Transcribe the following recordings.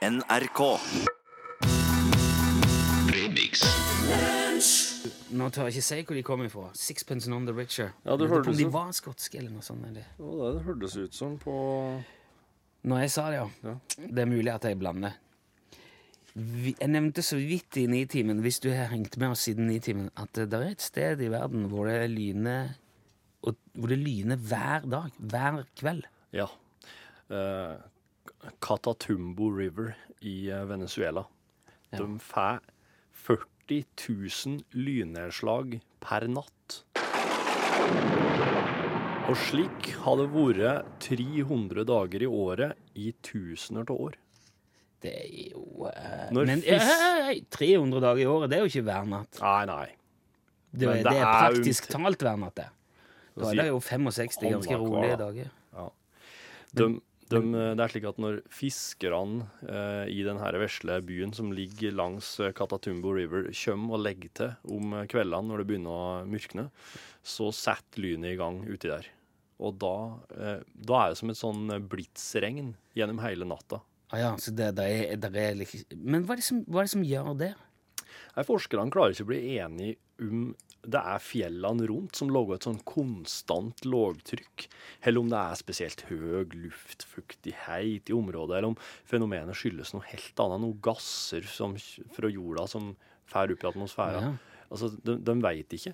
NRK. Nå tør jeg ikke si hvor de kommer fra. Sixpence on the Richer. Ja, det hørtes de var skotske eller noe sånt. Eller. Det det det hørtes ut som på Når jeg sa det, ja. Ja. Det er mulig at jeg blander. Jeg nevnte så vidt i Nitimen, hvis du har hengt med oss siden Nitimen, at det er et sted i verden hvor det lyner hvor det lyner hver dag. Hver kveld. Ja. Eh, Catatumbo River i eh, Venezuela. De får 40 000 lynnedslag per natt. Og slik har det vært 300 dager i året i tusener av år. Det er jo eh, Men fisk- eh, 300 dager i året, det er jo ikke hver natt. Nei, nei. Det, det, det er er praktisk talt hver natt, det. Da er det jo 65 ganske rolige dager. Ja. De, de, det er slik at når fiskerne eh, i denne vesle byen som ligger langs Katatumbo River, kommer og legger til om eh, kveldene når det begynner å mørkne, så setter lynet i gang uti der. Og da, eh, da er det som et sånn blitsregn gjennom hele natta. Ah, ja, så det, det er, det er liksom Men hva er, det som, hva er det som gjør det? Forskerne klarer ikke å bli enige om det er fjellene rundt som lager et sånn konstant lågtrykk, eller om det er spesielt høy luftfuktighet i området, eller om fenomenet skyldes noe helt annet, noen gasser som, fra jorda som fer opp i atmosfæren. Ja. Altså, de, de veit ikke.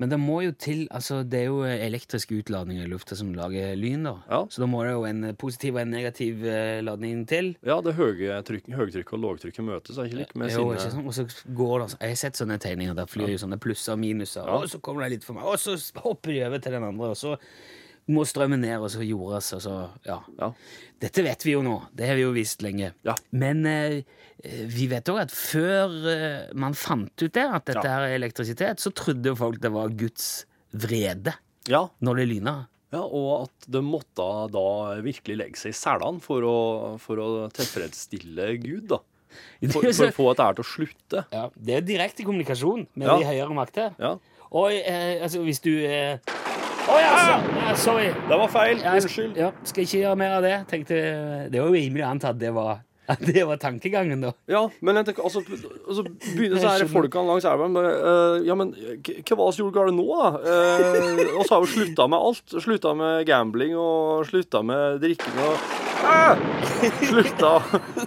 Men det må jo til altså Det er jo elektrisk utladning i lufta som lager lyn, da. Ja. Så da må det jo en positiv og en negativ eh, ladning til. Ja, det høye trykk, høytrykket og lågtrykket møtes, er ikke likt? med Jo, sine sant? Og så går det altså- Jeg har sett sånne tegninger der flyr jo sånne plusser og minuser, og så kommer det litt for meg, og så hopper de over til den andre, og så må strømmen ned, og så jordes, og så Ja. Ja. Dette vet vi jo nå. Det har vi jo visst lenge. Ja. Men eh, vi vet òg at før eh, man fant ut det, at dette her er elektrisitet, så trodde folk det var Guds vrede ja. når det lyna. Ja, og at de måtte da virkelig legge seg i selene for for å tilfredsstille Gud, da. For, for å få dette til å slutte. Ja, det er direkte kommunikasjon med de høyere makter. Ja. Og eh, altså, hvis du eh... Å ja, så, ja, sorry. Det var feil. Ja, Unnskyld. Ja, skal ikke gjøre mer av det. Tenkte, det var jo rimelig å anta at det var, at det var tankegangen, da. Ja, men jeg tenker, altså, altså begynner så her folkene langs elva bare uh, Ja, men hva var gjorde galt nå, da? Uh, oss har vi slutta med alt. Slutta med gambling og slutta med drikking og Ah! Slutta,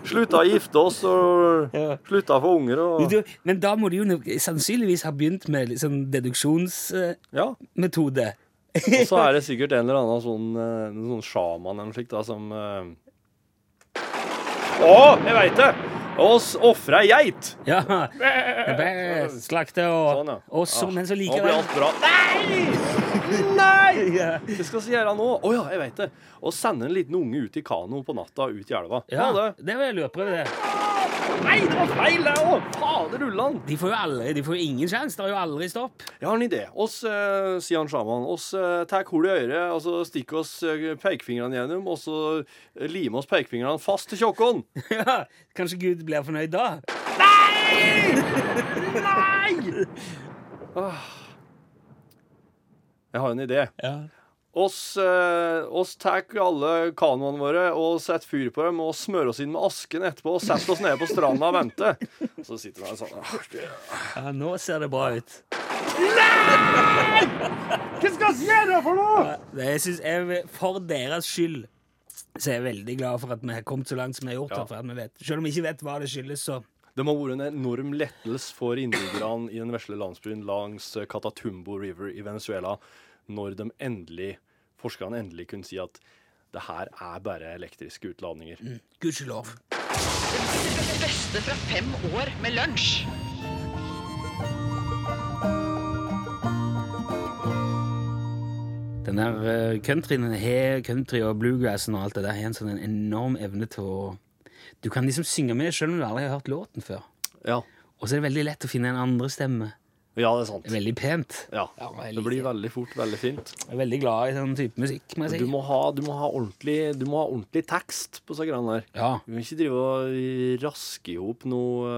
slutta å gifte oss og slutta å få unger og Du, men da må du jo sannsynligvis ha begynt med liksom, deduksjonsmetode. Uh, Ja. Og så er det sikkert en eller annen sånn, eh, sånn sjaman eller noe slikt da, som eh, Å, jeg veit det! Oss ofra ei geit! ja. Slakte og, Sånn, ja. og så, Ah, Men så Nå blir alt bra. Nei! Nei! Det skal vi gjøre nå. Å ja, jeg vet det. Å sende en liten unge ut i kano på natta ut i elva. ja, det. det var lurprøve, det. Nei, det var feil, det òg! Fader ullan. De får jo aldri, de får jo ingen sjanse. Det er jo aldri stopp. Jeg har en idé. Oss, eh, sier han sjaman, oss eh, tar hull i øret, og så stikker oss eh, pekefingrene gjennom, og så limer oss pekefingrene fast til tjokken. Ja, Kanskje Gud blir fornøyd da? Jeg har en idé. Ja. Oss, eh, oss tar alle kanoene våre og setter fyr på dem og smører oss inn med asken etterpå og setter oss nede på stranda og venter. Så sitter han sånn ja, nå ser det bra ut. Hva skal vi gjøre for noe?! Det jeg synes jeg, For deres skyld så er jeg veldig glad for at vi har kommet så langt som vi har gjort. Ja. her, For at vi vet. Selv om vi ikke vet hva det skyldes, så Det må ha vært en enorm lettelse for innbyggerne i den vesle landsbyen langs eh, Catatumbo River i Venezuela når de endelig, forskerne endelig kunne si at det her er bare elektriske utladninger. gudskjelov. Det beste fra fem år med lunsj. Den der eh, countryen, har country og bluegrassen og alt det der har en sånn en enorm evne til å Du kan liksom synge med selv om du aldri har hørt låten før. Ja. Og så er det veldig lett å finne en andre stemme. Ja, det er sant. Veldig pent. Ja. Ja, Det blir veldig fort veldig fint. Jeg er veldig glad i sånn type musikk, må jeg si. Du må ha, du må ha, ordentlig, du må ha ordentlig tekst på disse greiene der. Ja. Du kan ikke drive og raske i hop noe,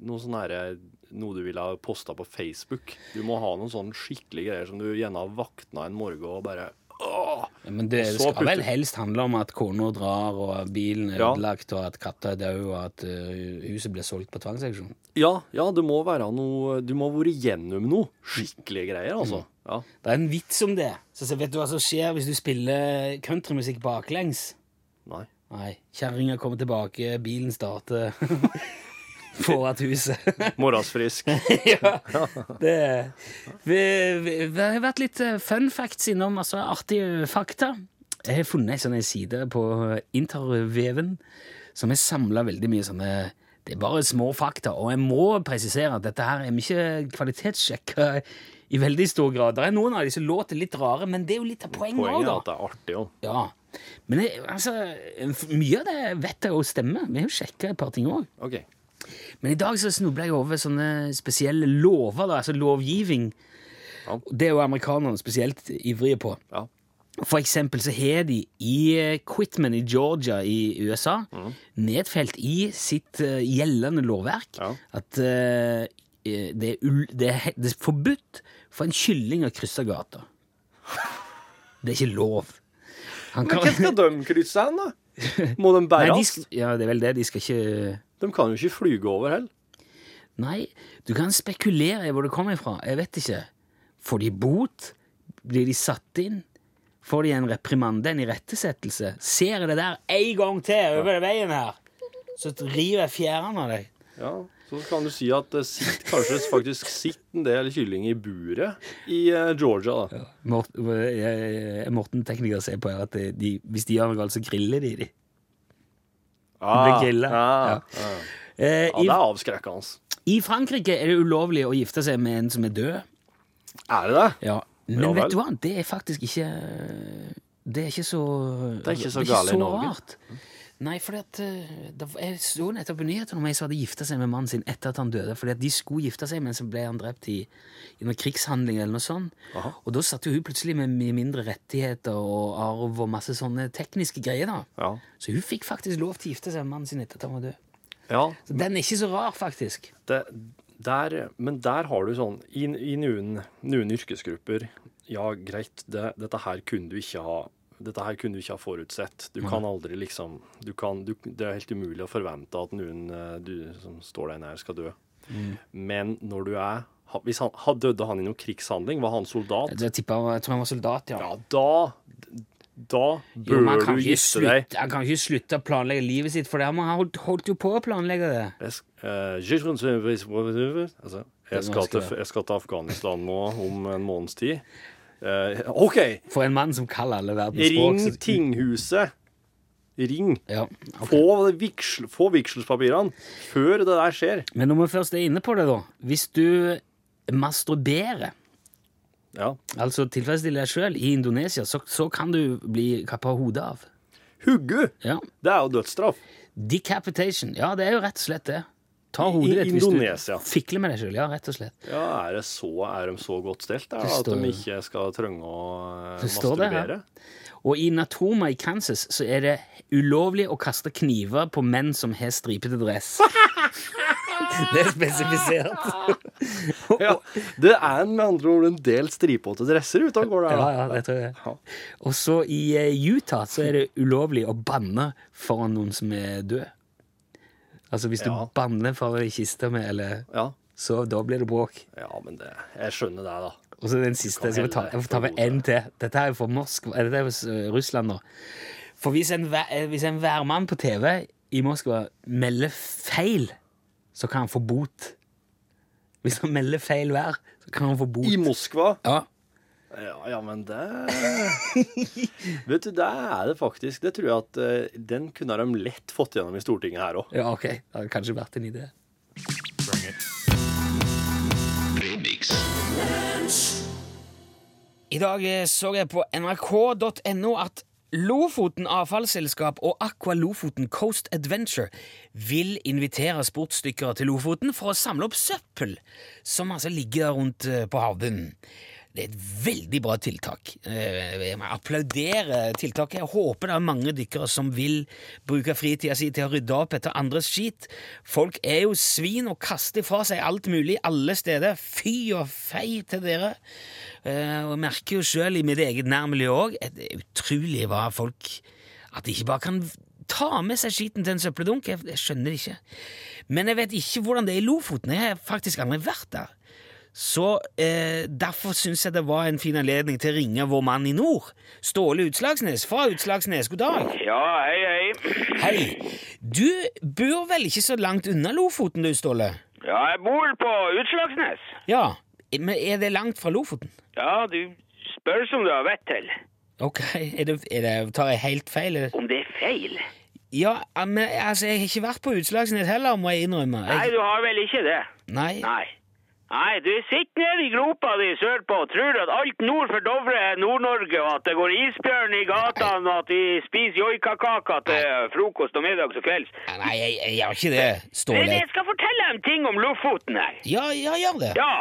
noe sånn herre noe du ville ha posta på Facebook. Du må ha noen sånne skikkelige greier som du gjerne har vakna en morgen og bare Ja, Men det, det skal skal vel helst handle om at kona drar, og at bilen er Ja. ødelagt, og at katta er død, og at uh, huset blir solgt på tvangsauksjon. Ja, ja, det må være noe Du må ha vært gjennom noe. Skikkelige greier, altså. Ja. Det er en vits om det. Så, så vet du hva som skjer hvis du spiller countrymusikk baklengs? Nei. Nei. Kjerringa kommer tilbake, bilen starter foran huset. Morgensfrisk. ja, det vi, vi, vi har vært litt eh, fun facts innom, altså artige fakta. Jeg har funnet ei sånn side på interveven som har samla veldig mye sånne Det er bare små fakta, og jeg må presisere at dette her er ikke kvalitetssjekka i veldig stor grad. Det er noen av disse låter litt rare, men det er jo litt av poenget òg, da. at det er artig òg. Ja. Men jeg, altså, mye av det vet jeg jo stemmer. Vi har jo sjekka et par ting òg. OK. Men i dag så snubla jeg over sånne spesielle lover, da, altså lovgivning. Ja. Det er jo amerikanerne spesielt ivrige på. Ja. For eksempel så har de i eh, Quitman i Georgia i USA Mm. nedfelt i sitt eh, gjeldende lovverk Ja. at uh, det, er ul det, er, det er forbudt for en kylling å krysse gata. Det er ikke lov. Han Men hvem hva skal de krysse hen, da? Må de Nei, de ja, det er vel det. De skal ikke De kan jo ikke flyge over heller. Nei, du kan spekulere i hvor det kommer fra. Jeg vet ikke. Får de bot? Blir de satt inn? Får de en reprimande, en irettesettelse? Ser jeg det der en gang til over veien her, så river jeg fjærene av deg. Ja, Så kan du si at det sitter, kanskje faktisk sitter en del kylling i buret i eh, Georgia. da. Mort, jeg, jeg, Morten tekniker sier på her at de, hvis de gjør noe galt, så griller de de. Blir grillet. Ja, Ja. ja. Eh, ja, det er avskrekkende. Altså. I Frankrike er det ulovlig å gifte seg med en som er død. Er det det? Ja, men vet du hva? Det er faktisk ikke Det er ikke så Det er ikke så galt i Norge. rart. Nei, at eh, det, Jeg så nettopp på nyhetene om ei som hadde gifta seg med mannen sin etter at han døde. Fordi at de skulle gifte seg, men så ble han drept i, i noen krigshandling eller noe sånt. Aha. Og da satt jo hun plutselig med mye mindre rettigheter og arv og masse sånne tekniske greier. da. Ja. Så hun fikk faktisk lov til å gifte seg med mannen sin etter at han var død. ja Så den er ikke så rar, faktisk. det, der, men der har du sånn I, i noen, noen yrkesgrupper Ja, greit, det, dette her kunne du ikke ha dette her kunne du ikke ha forutsett. Du kan aldri liksom du kan, du, Det er helt umulig å forvente at noen eh, du, som står deg nær, skal dø. Men når du er hvis han, ha- Døde han i noen krigshandling? Var han soldat? Jeg, tipper, jeg tror han var soldat, ja. Ja, da Da bør jo, du gifte deg. Han kan ikke slutte å planlegge livet sitt, for det, han holdt, holdt jo på å planlegge det. Jeg, altså, jeg, skal til, jeg skal til Afghanistan nå om en måneds tid. Eh, OK! For en mann som kan alle verdens språk. Ring tinghuset. Ring. Ja, okay. Få, vigsel, få vigselspapirene før det der skjer. Men når vi først er inne på det, da. Hvis du masturberer, Ja. altså tilfredsstiller deg sjøl i Indonesia, så, så kan du bli kappa hodet av. Hugge! Ja. Det er jo dødsstraff. Decapitation. Ja, det er jo rett og slett det. Ta hodet ditt hvis Indonesia. du fikler med deg sjøl. Ja, rett og slett. Ja, er, det så, er de så godt stelt der, at de ikke skal trenge å eh, Det står det masturbere? Og i Natoma i Kansas så er det ulovlig å kaste kniver på menn som har stripete dress. Det er spesifisert. Ja, det er med andre ord en del stripete dresser ute og går der. Ja, ja, det tror jeg. Og så i eh, Utah så er det ulovlig å banne foran noen som er død. Altså hvis du Ja. banner for ei kiste med, eller Ja. så da blir det bråk. ja, men det, jeg skjønner det, da. Og så den siste. Jeg skal ta, jeg får ta med én en til. Dette er jo for Moskva, dette er jo eh, Russland nå. For hvis en, eh, hvis en værmann på TV i Moskva melder feil, så kan han få bot. Hvis han melder feil vær, så kan han få bot. I Moskva Ja. Ja, ja, men det Vet du, det er det faktisk. Det tror jeg at eh, den kunne de lett fått gjennom i Stortinget her òg. ja, ok. Det hadde kanskje vært en idé. I dag eh, så jeg på nrk.no at Lofoten avfallsselskap og Aqua Lofoten Coast Adventure vil invitere sportsdykkere til Lofoten for å samle opp søppel som altså ligger rundt eh, på havbunnen. Det er et veldig bra tiltak. Eh, Jeg må applaudere tiltaket. Jeg håper det er mange dykkere som vil bruke fritida si til å rydde opp etter andres skit. Folk er jo svin og kaster fra seg alt mulig alle steder. Fy og fei til dere. Eh, Og jeg merker jo sjøl i mitt eget nærmiljø òg det er utrolig hva folk At de ikke bare kan ta med seg skiten til en søppeldunk. Jeg skjønner det ikke. Men jeg vet ikke hvordan det er i Lofoten. Jeg har faktisk aldri vært der. Så eh, Derfor syns jeg det var en fin anledning til å ringe vår mann i nord, Ståle Utslagsnes fra Utslagsnes. God dag. Ja, hei, hei. Hei. Du bor vel ikke så langt unna Lofoten, du, Ståle? Ja, jeg bor på Utslagsnes. Ja. Men er det langt fra Lofoten? Ja, du spør som du har vett til. Ok, er det, er det, Tar jeg helt feil? eller? Om det er feil? Ja, men altså, jeg har ikke vært på Utslagsnes heller, må jeg innrømme. Nei, du har vel ikke det? nei. Nei. Nei, du sitter nede i gropa di sørpå og tror at alt nord for Dovre er Nord-Norge, og at det går isbjørn i gatene, og at vi spiser joikakaker til frokost og middags og kvelds. Nei, jeg, jeg gjør ikke det, Men jeg skal fortelle en ting om Lofoten her. Ja, ja, gjør det. Ja,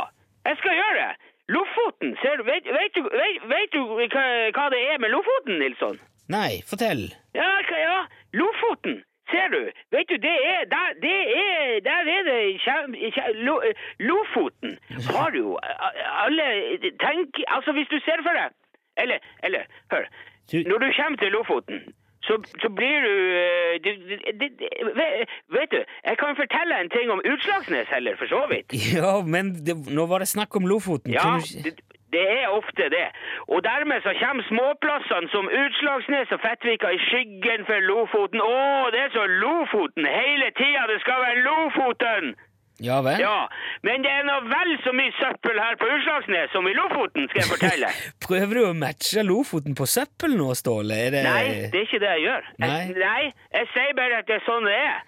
jeg skal gjøre det. Lofoten, ser du, vet, vet du, vet, vet du hva, hva det er med Lofoten, Nilsson? Nei, fortell. Ja, hva- ja, Lofoten, ser du. Vet du, det er, der, det er, der er det, kjem- kjem- lo, Lofoten har jo alle, tenk, altså hvis du ser for deg, eller, eller, hør, når du kommer til Lofoten, så, så blir du, du, du, du- det- vet, du, jeg kan fortelle en ting om Utslagsnes heller, for så vidt. Ja, men det, nå var det snakk om Lofoten. Ja, du det, er ofte det. Og dermed så kommer småplassene som Utslagsnes og Fettvika i skyggen for Lofoten. Å, det er så Lofoten hele tida! Det skal være Lofoten! Ja vel? Ja, men det er nå vel så mye søppel her på Utslagsnes som i Lofoten, skal jeg fortelle. Prøver du å matche Lofoten på søppel nå, Ståle? Det... Nei, det er ikke det jeg gjør. Jeg, Nei. nei, jeg sier bare at det er sånn det er.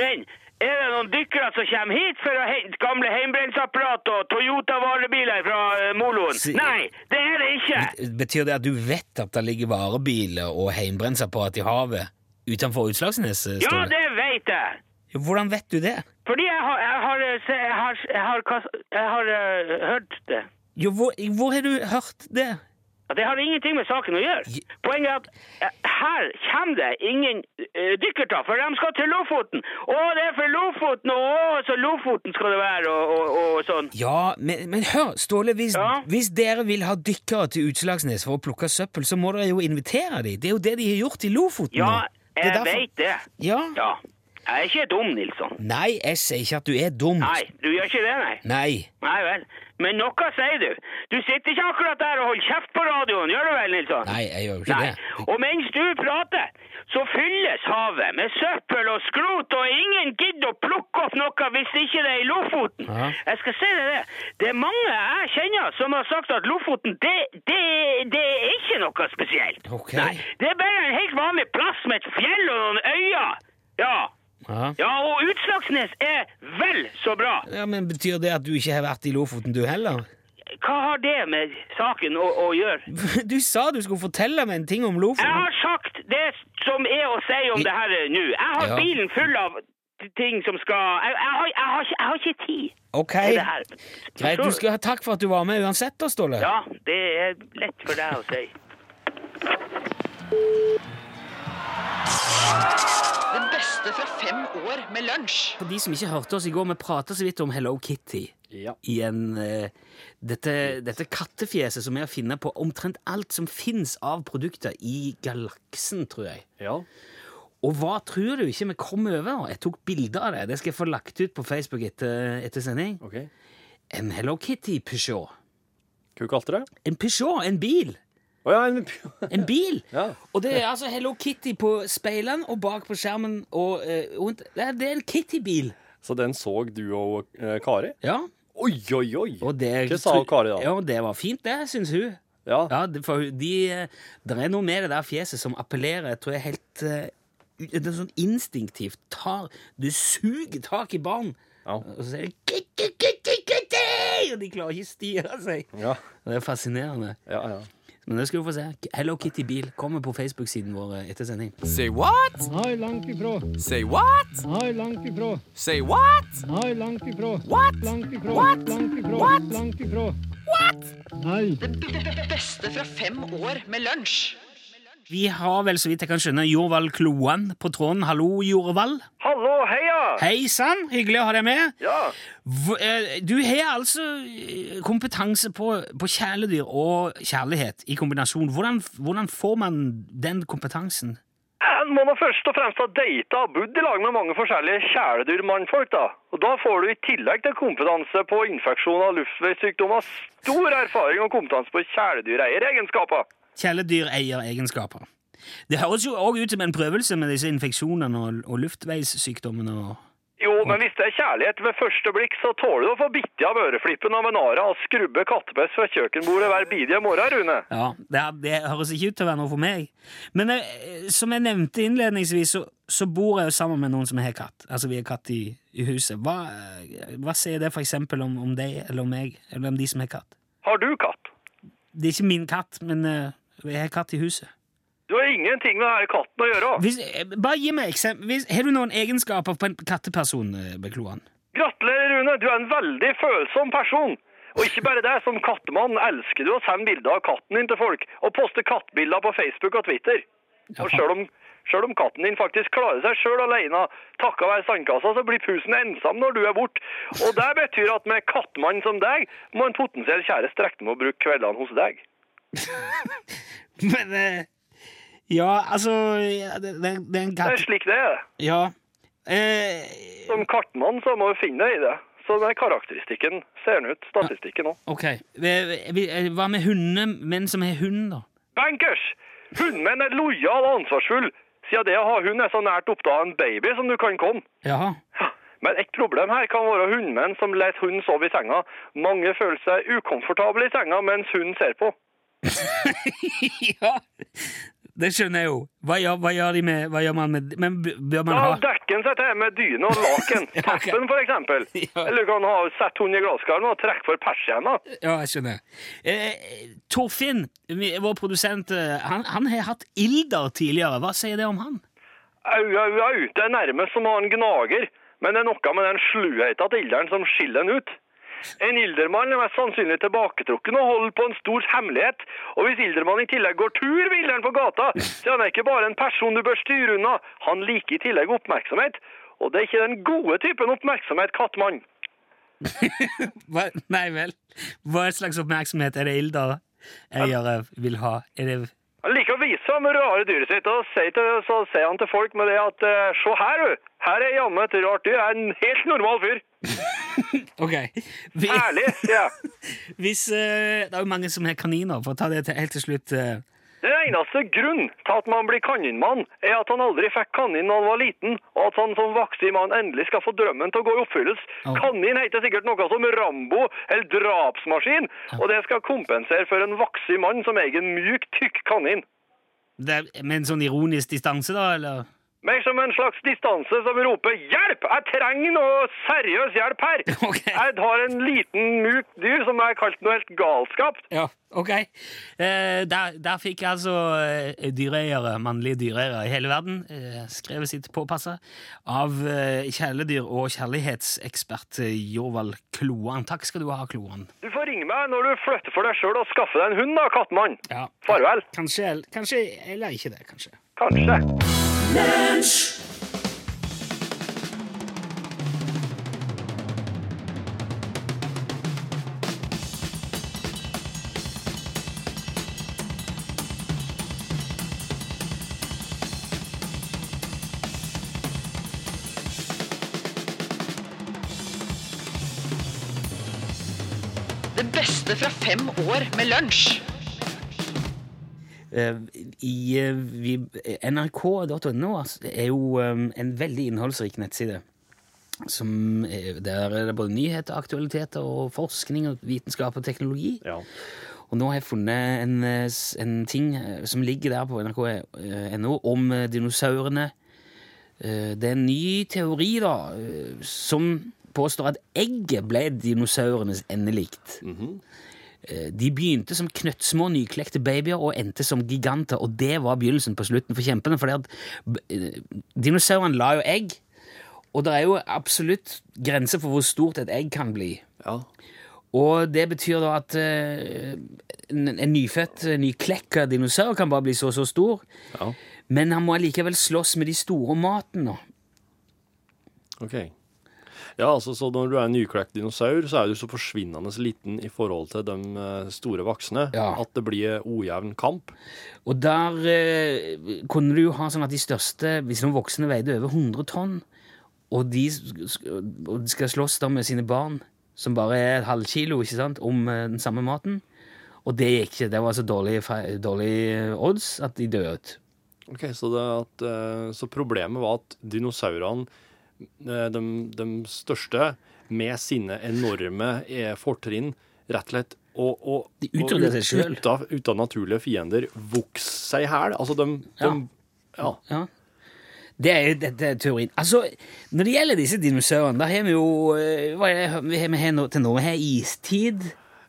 Men er det noen dykkere som kommer hit for å hente gamle heimbrensapparat og Toyota-varebiler fra eh, moloen? Si- Nei, det er det ikke. Betyr det at du vet at det ligger varebiler og heimbrensapparat i havet utenfor Utslagsnes? Ja, Ståle? det vet jeg. Hvordan vet du det? Fordi jeg har, jeg har, eh, se- jeg har, jeg har, kas- jeg har eh, hørt det. Jo, hvor, hvor har du hørt det? Det har ingenting med saken å gjøre. Poenget er at eh, her kommer det ingen uh, dykkertag, for de skal til Lofoten. Å, det er for Lofoten, og så Lofoten skal det være, og, og, og sånn. Ja, men, men hør, Ståle, hvis, Ja? hvis dere vil ha dykkere til Utslagsnes for å plukke søppel, så må dere jo invitere dem. Det er jo det de har gjort i Lofoten Ja, jeg vet det. Ja. Ja. Jeg er ikke dum, Nilsson. Nei, jeg sier ikke at du er dum. Nei, du gjør ikke det, nei. Nei. Nei vel. Men noe sier du. Du sitter ikke akkurat der og holder kjeft på radioen, gjør du vel, Nilsson? Nei, jeg gjør ikke Nei. det. Og mens du prater, så fylles havet med søppel og skrot, og ingen gidder å plukke opp noe hvis ikke det er i Lofoten. Ja. Jeg skal si deg det. Det er mange jeg kjenner som har sagt at Lofoten, det, det, det er ikke noe spesielt. Okay. Nei, det er bare en helt vanlig plass med et fjell og noen øyer. Ja. Ja. Ja, og Utslagsnes er vel så bra. ja, Men betyr det at du ikke har vært i Lofoten, du heller? Hva har det med saken å, å gjøre? Du sa du skulle fortelle meg en ting om Lofoten. Jeg har sagt det som er å si om det her nå. Jeg har Ja. bilen full av ting som skal Jeg, jeg, har, jeg, har, ikke, jeg har ikke tid Ok, greit. Du skal ha takk for at du var med uansett, da, Ståle. Ja, det er lett for deg å si. Det beste fra fem år med lunsj. For de som ikke hørte oss i går, vi prata så vidt om Hello Kitty. Ja. I en, eh, dette, dette kattefjeset som er å finne på omtrent alt som fins av produkter i galaksen, tror jeg. ja. Og hva tror du ikke vi kom over? Jeg tok bilde av det. Det skal jeg få lagt ut på Facebook etter, etter sending. OK. En Hello Kitty Peugeot. Hva kalte du det? En Peugeot, en bil. Å ja, en En bil! Ja. Og det er altså Hello Kitty på speilene og bak på skjermen. Og, eh, rundt. det, er, en Kitty-bil. Så den så du og eh, Kari? Ja. Oi, oi, oi! Og det, Hva sa Kari da? Ja, det var fint, det, syns hun. Ja. Ja, for de, eh, det er noe med det der fjeset som appellerer, jeg tror jeg helt eh, Det er sånn instinktivt tar Du suger tak i barn, Ja. og så sier du kikk, kikk, kitty!» Og de klarer ikke styre seg. Ja, Det er fascinerende. ja. ja. Men det skal du få se. Hello Kitty Bil kommer på Facebook-siden vår etter sending. Say what? Nei, langt ifra. Say what? Nei, langt ifra. Say what? Nei, langt ifra. What? Langt ifra. What? Langt ifra. What? Langt ifra. Nei. Det beste fra fem år med lunsj. Vi har vel, så vidt jeg kan skjønne, Jorvald Kloan på tråden. Hallo, Jorvald. Hallo, heia! Hei sann, hyggelig å ha deg med. Ja, eh, Du har altså eh, kompetanse på, på kjæledyr og kjærlighet i kombinasjon. Hvordan, hvordan får man den kompetansen? en må nå først og fremst ha data og bodd i lag med mange forskjellige kjæledyrmannfolk, da. Og da får du i tillegg til kompetanse på infeksjon av luftveissykdommer, stor erfaring og kompetanse på kjæledyreieregenskaper. Kjæledyreieregenskaper. Det høres jo òg ut som en prøvelse med disse infeksjonene og, og luftveissykdommene. og... Jo, men hvis det er kjærlighet ved første blikk, så tåler du å få bitte av øreflippen av en ara og skrubbe kattepiss fra kjøkkenbordet hver bidige morgen, Rune. Ja, det, det høres ikke ut til å være noe for meg. Men eh, som jeg nevnte innledningsvis, så, så bor jeg jo sammen med noen som har katt. Altså, vi har katt i, i huset. Hva, hva sier det for eksempel om, om deg eller om meg, eller om de som har katt? Har du katt? Det er ikke min katt, men eh, jeg har katt i huset. Du har ingenting med denne katten å gjøre. Hvis, bare gi meg eksempel. Hvis, har du noen egenskaper på en katteperson, eh, Bekloan? Gratulerer, Rune. Du er en veldig følsom person. Og ikke bare det, som kattemann elsker du å sende bilder av katten din til folk, og poste kattbilder på Facebook og Twitter. Og selv om, selv om katten din faktisk klarer seg sjøl alene, takka være sandkassa, så blir pusen ensom når du er borte. Og det betyr at med kattemann som deg, må en potensiell kjæreste regne med å bruke kveldene hos deg. Men eh, Ja, altså ja, det, det, det er en Det er slik det er. Ja. Eh, Som kartmann så må du finne deg i det. Så den karakteristikken ser den ut, statistikken òg. ok. Eh, Hva med hundene, menn som har hund, da? Bankers! Hundmenn er lojal og ansvarsfull, siden det å ha hund er så nært opptatt en baby som du kan komme. Jaha. Ja, Men et problem her kan være hundmenn som lar hunden sove i senga. Mange føler seg ukomfortable i senga mens hunden ser på. ja, det skjønner jeg jo. Hva gjør, hva gjør de med Hva gjør man med Men bør man ha dekker en seg til med dyne og laken. Ja. Teppen, for eksempel. Ja. Eller du kan ha sett hund i glasskaren og trekke for persienna. Ja, jeg skjønner. Eh, Torfinn, vår produsent, eh, han, han har hatt ilder tidligere. Hva sier det om han? Au, au, au. Det er nærmest som å ha en gnager. Men det er noe med den sluheten til ilderen som skiller den ut. En ildermann er mest sannsynlig tilbaketrukken og holder på en stor hemmelighet. Og hvis ildermannen i tillegg går tur ved ilderen på gata, så er han ikke bare en person du bør styre unna, han liker i tillegg oppmerksomhet. Og det er ikke den gode typen oppmerksomhet, kattmann. Nei vel. Hva slags oppmerksomhet er det ilder eiere vil ha? Er det Han liker å vise fram det rare dyret sitt, og sier til, så sier han til folk med det at eh, se her, du. Her er jammen et rart dyr. Jeg er en helt normal fyr. Ok. Vi, Herlig! jeg. hvis uh, Det er jo mange som har kaniner, for å ta det til, helt til slutt. Uh. Den eneste grunnen til at man blir kaninmann, er at han aldri fikk kanin da han var liten, og at han som voksen mann endelig skal få drømmen til å gå i oppfyllelse. Oh. Kanin heter sikkert noe som Rambo eller drapsmaskin, og det skal kompensere for en voksen mann som eier en myk, tykk kanin. det med en sånn ironisk distanse, da, eller? Mer som en slags distanse som roper 'hjelp! Jeg trenger noe seriøs hjelp her!' Okay. Jeg har en liten, myk dyr som er kalt noe helt galskap. Ja, ok. Eh, der, der fikk altså eh, dyreeiere, mannlige dyreeiere i hele verden, eh, skrevet sitt påpassa av eh, kjæledyr- og kjærlighetsekspert eh, Jorvald Kloan. Takk skal du ha, Kloan. Du får ringe meg når du flytter for deg sjøl og skaffer deg en hund, da, kattmann. Ja. Farvel. Kanskje, kanskje Eller ikke det, kanskje. Kanskje. Det beste fra fem år med lunsj. Eh, I eh, vi, nrk.no altså, er jo eh, en veldig innholdsrik nettside. Som, er- der er det både nyheter, aktualiteter og forskning og vitenskap og teknologi. Ja. Og nå har jeg funnet en, eh, en ting eh, som ligger der på nrk.no om eh, dinosaurene. Eh, Det er en ny teori da, eh, som påstår at egget ble dinosaurenes endelikt. Eh, De begynte som knøttsmå, nyklekte babyer og endte som giganter, og det var begynnelsen på slutten for kjempene. For dinosaurene la jo egg, og det er jo absolutt grenser for hvor stort et egg kan bli. ja. Og det betyr da at uh, en, en nyfødt, eh, nyklekka dinosaur kan bare bli så så stor. Ja. Men han må allikevel slåss med de store matene. Okay. Ok. Ja, altså, så når du er en nyklekt dinosaur, så er du så forsvinnende liten i forhold til de eh, store voksne Ja. at det blir ojevn kamp. Og der eh, kunne du jo ha sånn at de største, hvis noen voksne veide over 100 tonn, og de, skal slåss da med sine barn, som bare er et halvkilo, ikke sant, om eh, den samme maten. Og det gikk ikke. Det var så dårlige, dårlig odds at de døde ut. Ok, så, at, eh, så problemet var at dinosaurene, eh, de, de største, med sine enorme eh, fortrinn, rett og slett og, og, De utryddet og seg selv. Uten, uten naturlige fiender vokser seg i hæl. Altså, de, de ja. Ja. Det er jo dette er teorien. Altså, når det gjelder disse dinosaurene, da har vi jo eh, Hva er det vi har til nå? Vi har istid.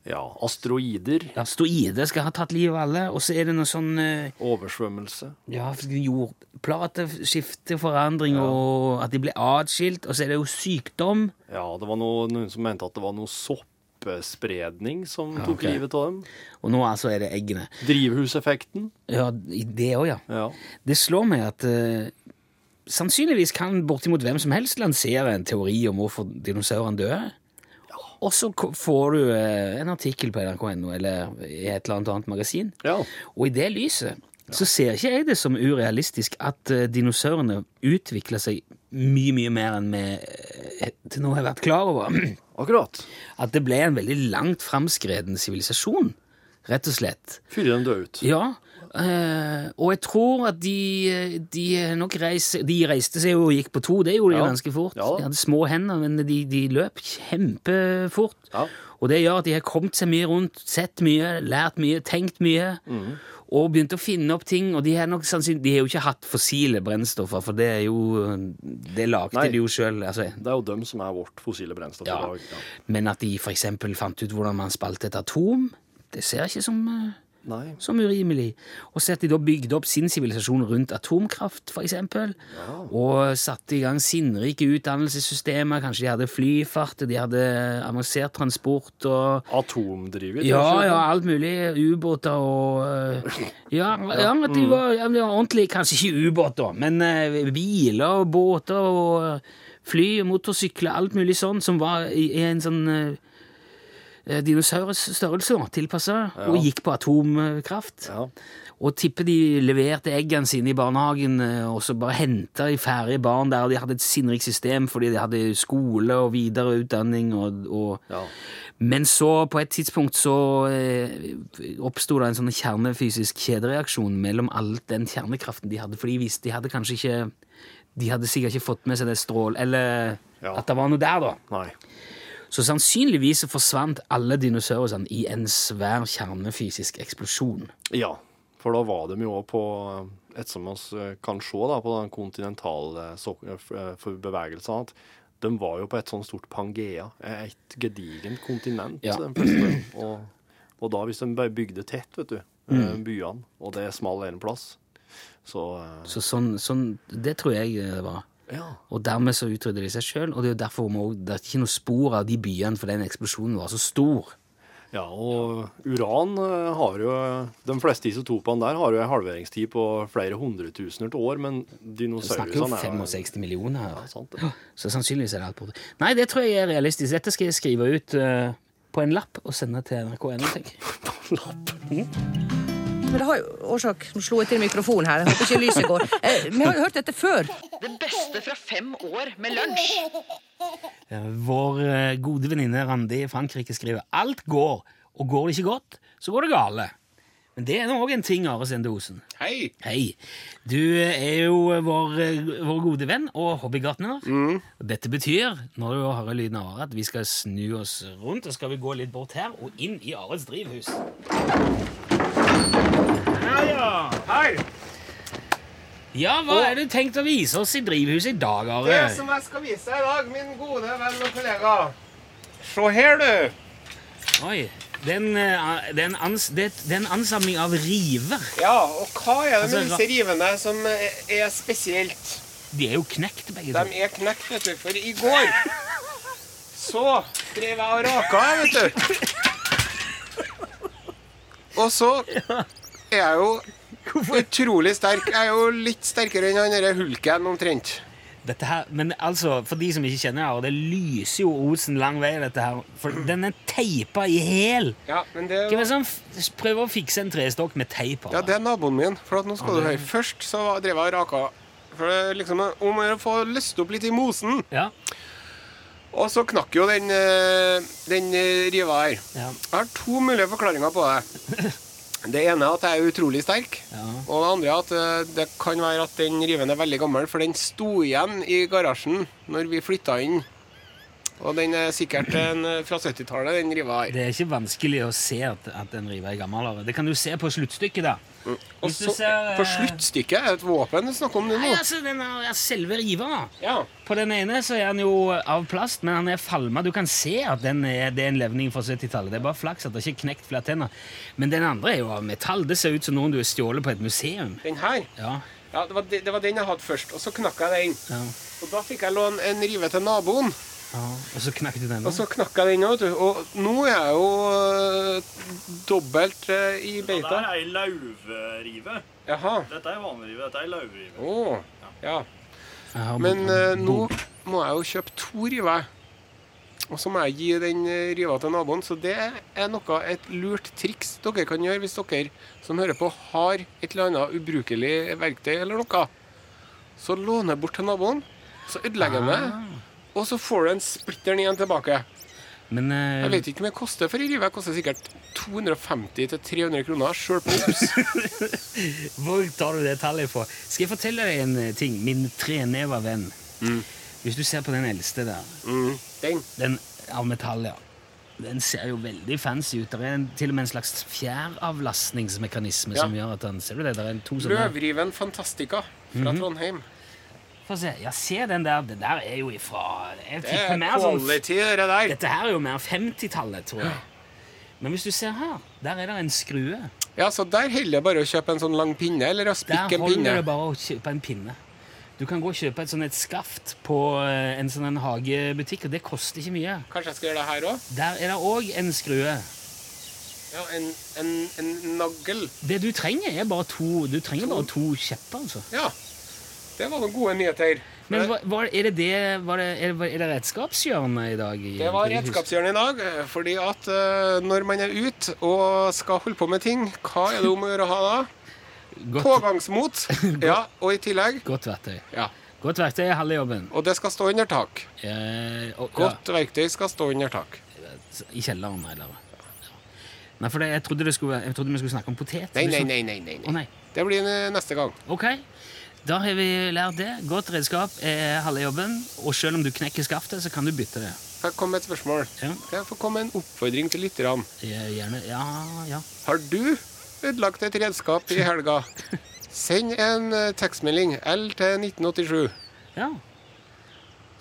Ja, asteroider, Asteroider skal ha tatt livet av alle. Og så er det noe sånn eh, oversvømmelse. ja, jordplateskifte, forandring, og at de ble atskilt. Og så er det jo sykdom. Ja, det var noe, noen som mente at det var noe soppspredning som tok okay. livet av dem. Og nå altså er det eggene. Drivhuseffekten. Ja, det òg, ja. Ja. Det slår meg at uh, sannsynligvis kan bortimot hvem som helst lansere en teori om hvorfor dinosaurene døde. Og så får du eh, en artikkel på nrk.no eller i et eller annet annet magasin. ja. Og i det lyset så ser ikke jeg det som urealistisk at eh, dinosaurene utvikla seg mye, mye mer enn vi eh, til nå har vært klar over. Akkurat. At det ble en veldig langt framskreden sivilisasjon, rett og slett. Før den døde ut. Ja, Uh, og jeg tror at de, de nok reise, De reiste seg og gikk på to, det gjorde de Ja. ganske fort. Ja de hadde små hender, men de, de løp kjempefort. Ja. Og det gjør at de har kommet seg mye rundt, sett mye, lært mye, tenkt mye. Mm. Og begynt å finne opp ting. Og de har nok de har jo ikke hatt fossile brennstoffer, for det er jo Det lagde Nei. de jo sjøl. Altså. Det er jo dem som er vårt fossile brennstoff i dag. Ja. Men at de f.eks. fant ut hvordan man spalte et atom, det ser jeg ikke som eh, Nei. som urimelig. Og så at de da bygde opp sin sivilisasjon rundt atomkraft, for eksempel. Og satte i gang sinnrike utdannelsessystemer. Kanskje de hadde flyfart, de hadde avansert transport og Atomdrivet. ja, ja, alt mulig. Ubåter og øh, Ja, ja at de var, ja, de var ordentlig Kanskje ikke ubåter, men øh, biler og båter og fly og motorsykler, alt mulig sånn, som var i, i en sånn eh, dinosaurus størrelse, da, tilpassa, og gikk på atomkraft. Ja. Og tipper de leverte eggene sine i barnehagen, eh, og så bare henta de ferdige barn der, de hadde et sinnrikt system fordi de hadde skole og videreutdanning og, og Ja. Men så, på et tidspunkt, så eh, oppsto det en sånn kjernefysisk kjedereaksjon mellom all den kjernekraften de hadde, for de visste de hadde kanskje ikke De hadde sikkert ikke fått med seg det strål... Eller Ja. at det var noe der, da. Nei. Så sannsynligvis forsvant alle dinosaurene i en svær kjernefysisk eksplosjon. Ja, for da var de jo på et som vi kan se da, på den kontinentale eh, for bevegelsene, at de var jo på et sånn stort Pangea, et gedigent kontinent, Ja. Og, og da hvis de bygde tett, vet du, mm. byene, og det smalt en plass, så eh, Så sånn, sånn Det tror jeg det var. Ja. Og dermed så utrydder de seg sjøl, og det er jo derfor må, det er ikke noe spor av de byene, for den eksplosjonen var så stor. Ja, og uran eh, har jo De fleste isotopene der har jo en halveringstid på flere hundretusener til år, men Vi snakker jo dinosaurene er jo 65 millioner her. Ja, sant det. Så sannsynligvis er det alt borte. Nei, det tror jeg er realistisk. Dette skal jeg skrive ut uh, på en lapp og sende til NRK.no, tenker jeg. Men det har jo årsak Nå slo jeg til mikrofonen her. Jeg håper ikke lyset går. Eh, vi har jo hørt dette før. Det beste fra fem år med lunsj. Eh, Vår eh, gode venninne Randi i Frankrike skriver alt går, og går det ikke godt, så går det gale. Men det er nå òg en ting, Are Sendosen. Hei. Hei. Du er jo vår, eh, vår gode venn og hobbygartner. Mm. Dette betyr, når du hører lyden av Are, at vi skal snu oss rundt, og skal vi gå litt bort her og inn i Arets drivhus. Ja, ja. Hei. Ja, hva er det du tenkt å vise oss i drivhuset i dag, Are? Det som jeg skal vise i dag, min gode venn og kollega. Se her, du. Oi, eh, det er en, ans, det ansamling av river. Ja, og hva er det med Altså, disse rivene som er er spesielt? De er jo knekt, begge De er knekt, vet du. For i går Så drev jeg og raka, vet du. Og så er jeg jo utrolig sterk. Jeg er jo litt sterkere enn han derre hulken omtrent. Dette her, men altså, For de som ikke kjenner det, det lyser jo Osen lang vei. dette her, For den er teipa i hæl. Ja, men det Hvem er det som prøver å fikse en trestokk med teip? Ja, det er naboen min. For at nå skal du høre. Først så drev jeg og raka. For det liksom om å få løst opp litt i mosen. Ja, Og så knakk jo den, eh, den eh, riva her. ja, Jeg har to mulige forklaringer på det. Det ene er at jeg er utrolig sterk. ja. Og det andre er at eh, det kan være at den riven er veldig gammel, for den sto igjen i garasjen når vi flytta inn. Og den er sikkert en, fra 70-tallet, den riva her. Det er ikke vanskelig å se at, at den riva er gammel. Det kan du se på sluttstykket. da. Og så ser, eh, på sluttstykket er et våpen du snakker om det Nei, nå. altså, den er, selve riva. Ja. På den ene så er den jo av plast, men han er falma. Du kan se at den er, det er en levning fra 70-tallet. Det er bare flaks at det ikke er knekt flere tenner. Men den andre er jo av metall. Det ser ut som noen du har stjålet på et museum. Den her. Ja, Ja, det var, det, det var den jeg hadde først. Og så knakk jeg den. ja, Og da fikk jeg låne en rive til naboen. Ja. Og så knakk du den. Og så knakk jeg den òg, vet du. Og nå er jeg jo uh, dobbelt uh, i beita. ei lauvrive. Jaha. Dette er vanlig rive. Dette er lauvrive. Å. Ja. ja. Men øh, nå må jeg jo kjøpe to river. Og så må jeg gi den riva til naboen. Så det er noe, et lurt triks dere kan gjøre hvis dere som hører på, har et eller annet ubrukelig verktøy eller noe. Så låner jeg bort til naboen, så ødelegger jeg det. Og så får du en splitter ny en tilbake. Men uh, Jeg vet ikke om det koster for ei rive. Det koster sikkert 250-300 kroner sjøl på Obs. hvor tar du det tallet fra? Skal jeg fortelle deg en eh, ting? Min treneva venn. Hvis du ser på den eldste der, Mm. Den. den av metall, ja. Den ser jo veldig fancy ut. Det er en, til og med en slags fjæravlastningsmekanisme Ja. som gjør at den Ser du det? Der er to Løvriven Fantastica fra Trondheim. Få se. Ja, se den der. Det der er jo ifra Jeg Det er mer sånn quality, det der. Dette her er jo mer 50-tallet, tror jeg. Men hvis du ser her, der er det en skrue. Ja, så der holder det bare å kjøpe en sånn lang pinne, eller å spikke en holder pinne. det bare å kjøpe en pinne. Du kan gå og kjøpe et sånn et skaft på eh, en sånn en hagebutikk, og det koster ikke mye. Kanskje jeg skal gjøre det her òg? Der er det òg en skrue. Ja, en, en, en nagl. Det du trenger, er bare to Du trenger bare to kjepper, altså. Ja. Det var noen gode nyheter. Men hva, hva, er det det var det, er, det- er det redskapshjørnet i dag? I, Det var redskapshjørnet i dag, eh, fordi at uh, når man er ute og skal holde på med ting, hva er det om å gjøre å ha da? Godt, Pågangsmot. Ja, og i tillegg godt verktøy. Ja. Godt verktøy er halve jobben. Og det skal stå under tak. Eh, og, Godt verktøy skal stå under tak. I kjelleren, eller? Nei, for jeg, trodde det skulle, jeg trodde vi skulle snakke om potet. Nei, nei, nei. nei, nei, Oh, nei. Det blir neste gang. Ok, da har vi lært det. Godt redskap er halve jobben, og selv om du knekker skaftet, så kan du bytte det. Her kommer et spørsmål? Ja, Jeg får komme med en oppfordring til lytterne. gjerne. Ja, ja. Har du ødelagt et redskap i helga? Send en eh, tekstmelding L til 1987. ja.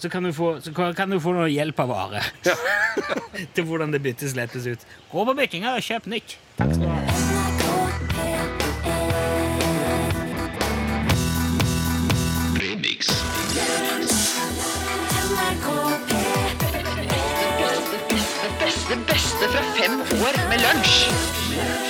Så kan du få, så kan- du få noe hjelp av Are til hvordan det byttes lettes ut. Gå på byttinga og kjøp nytt. Takk skal du ha. fem år med lunsj.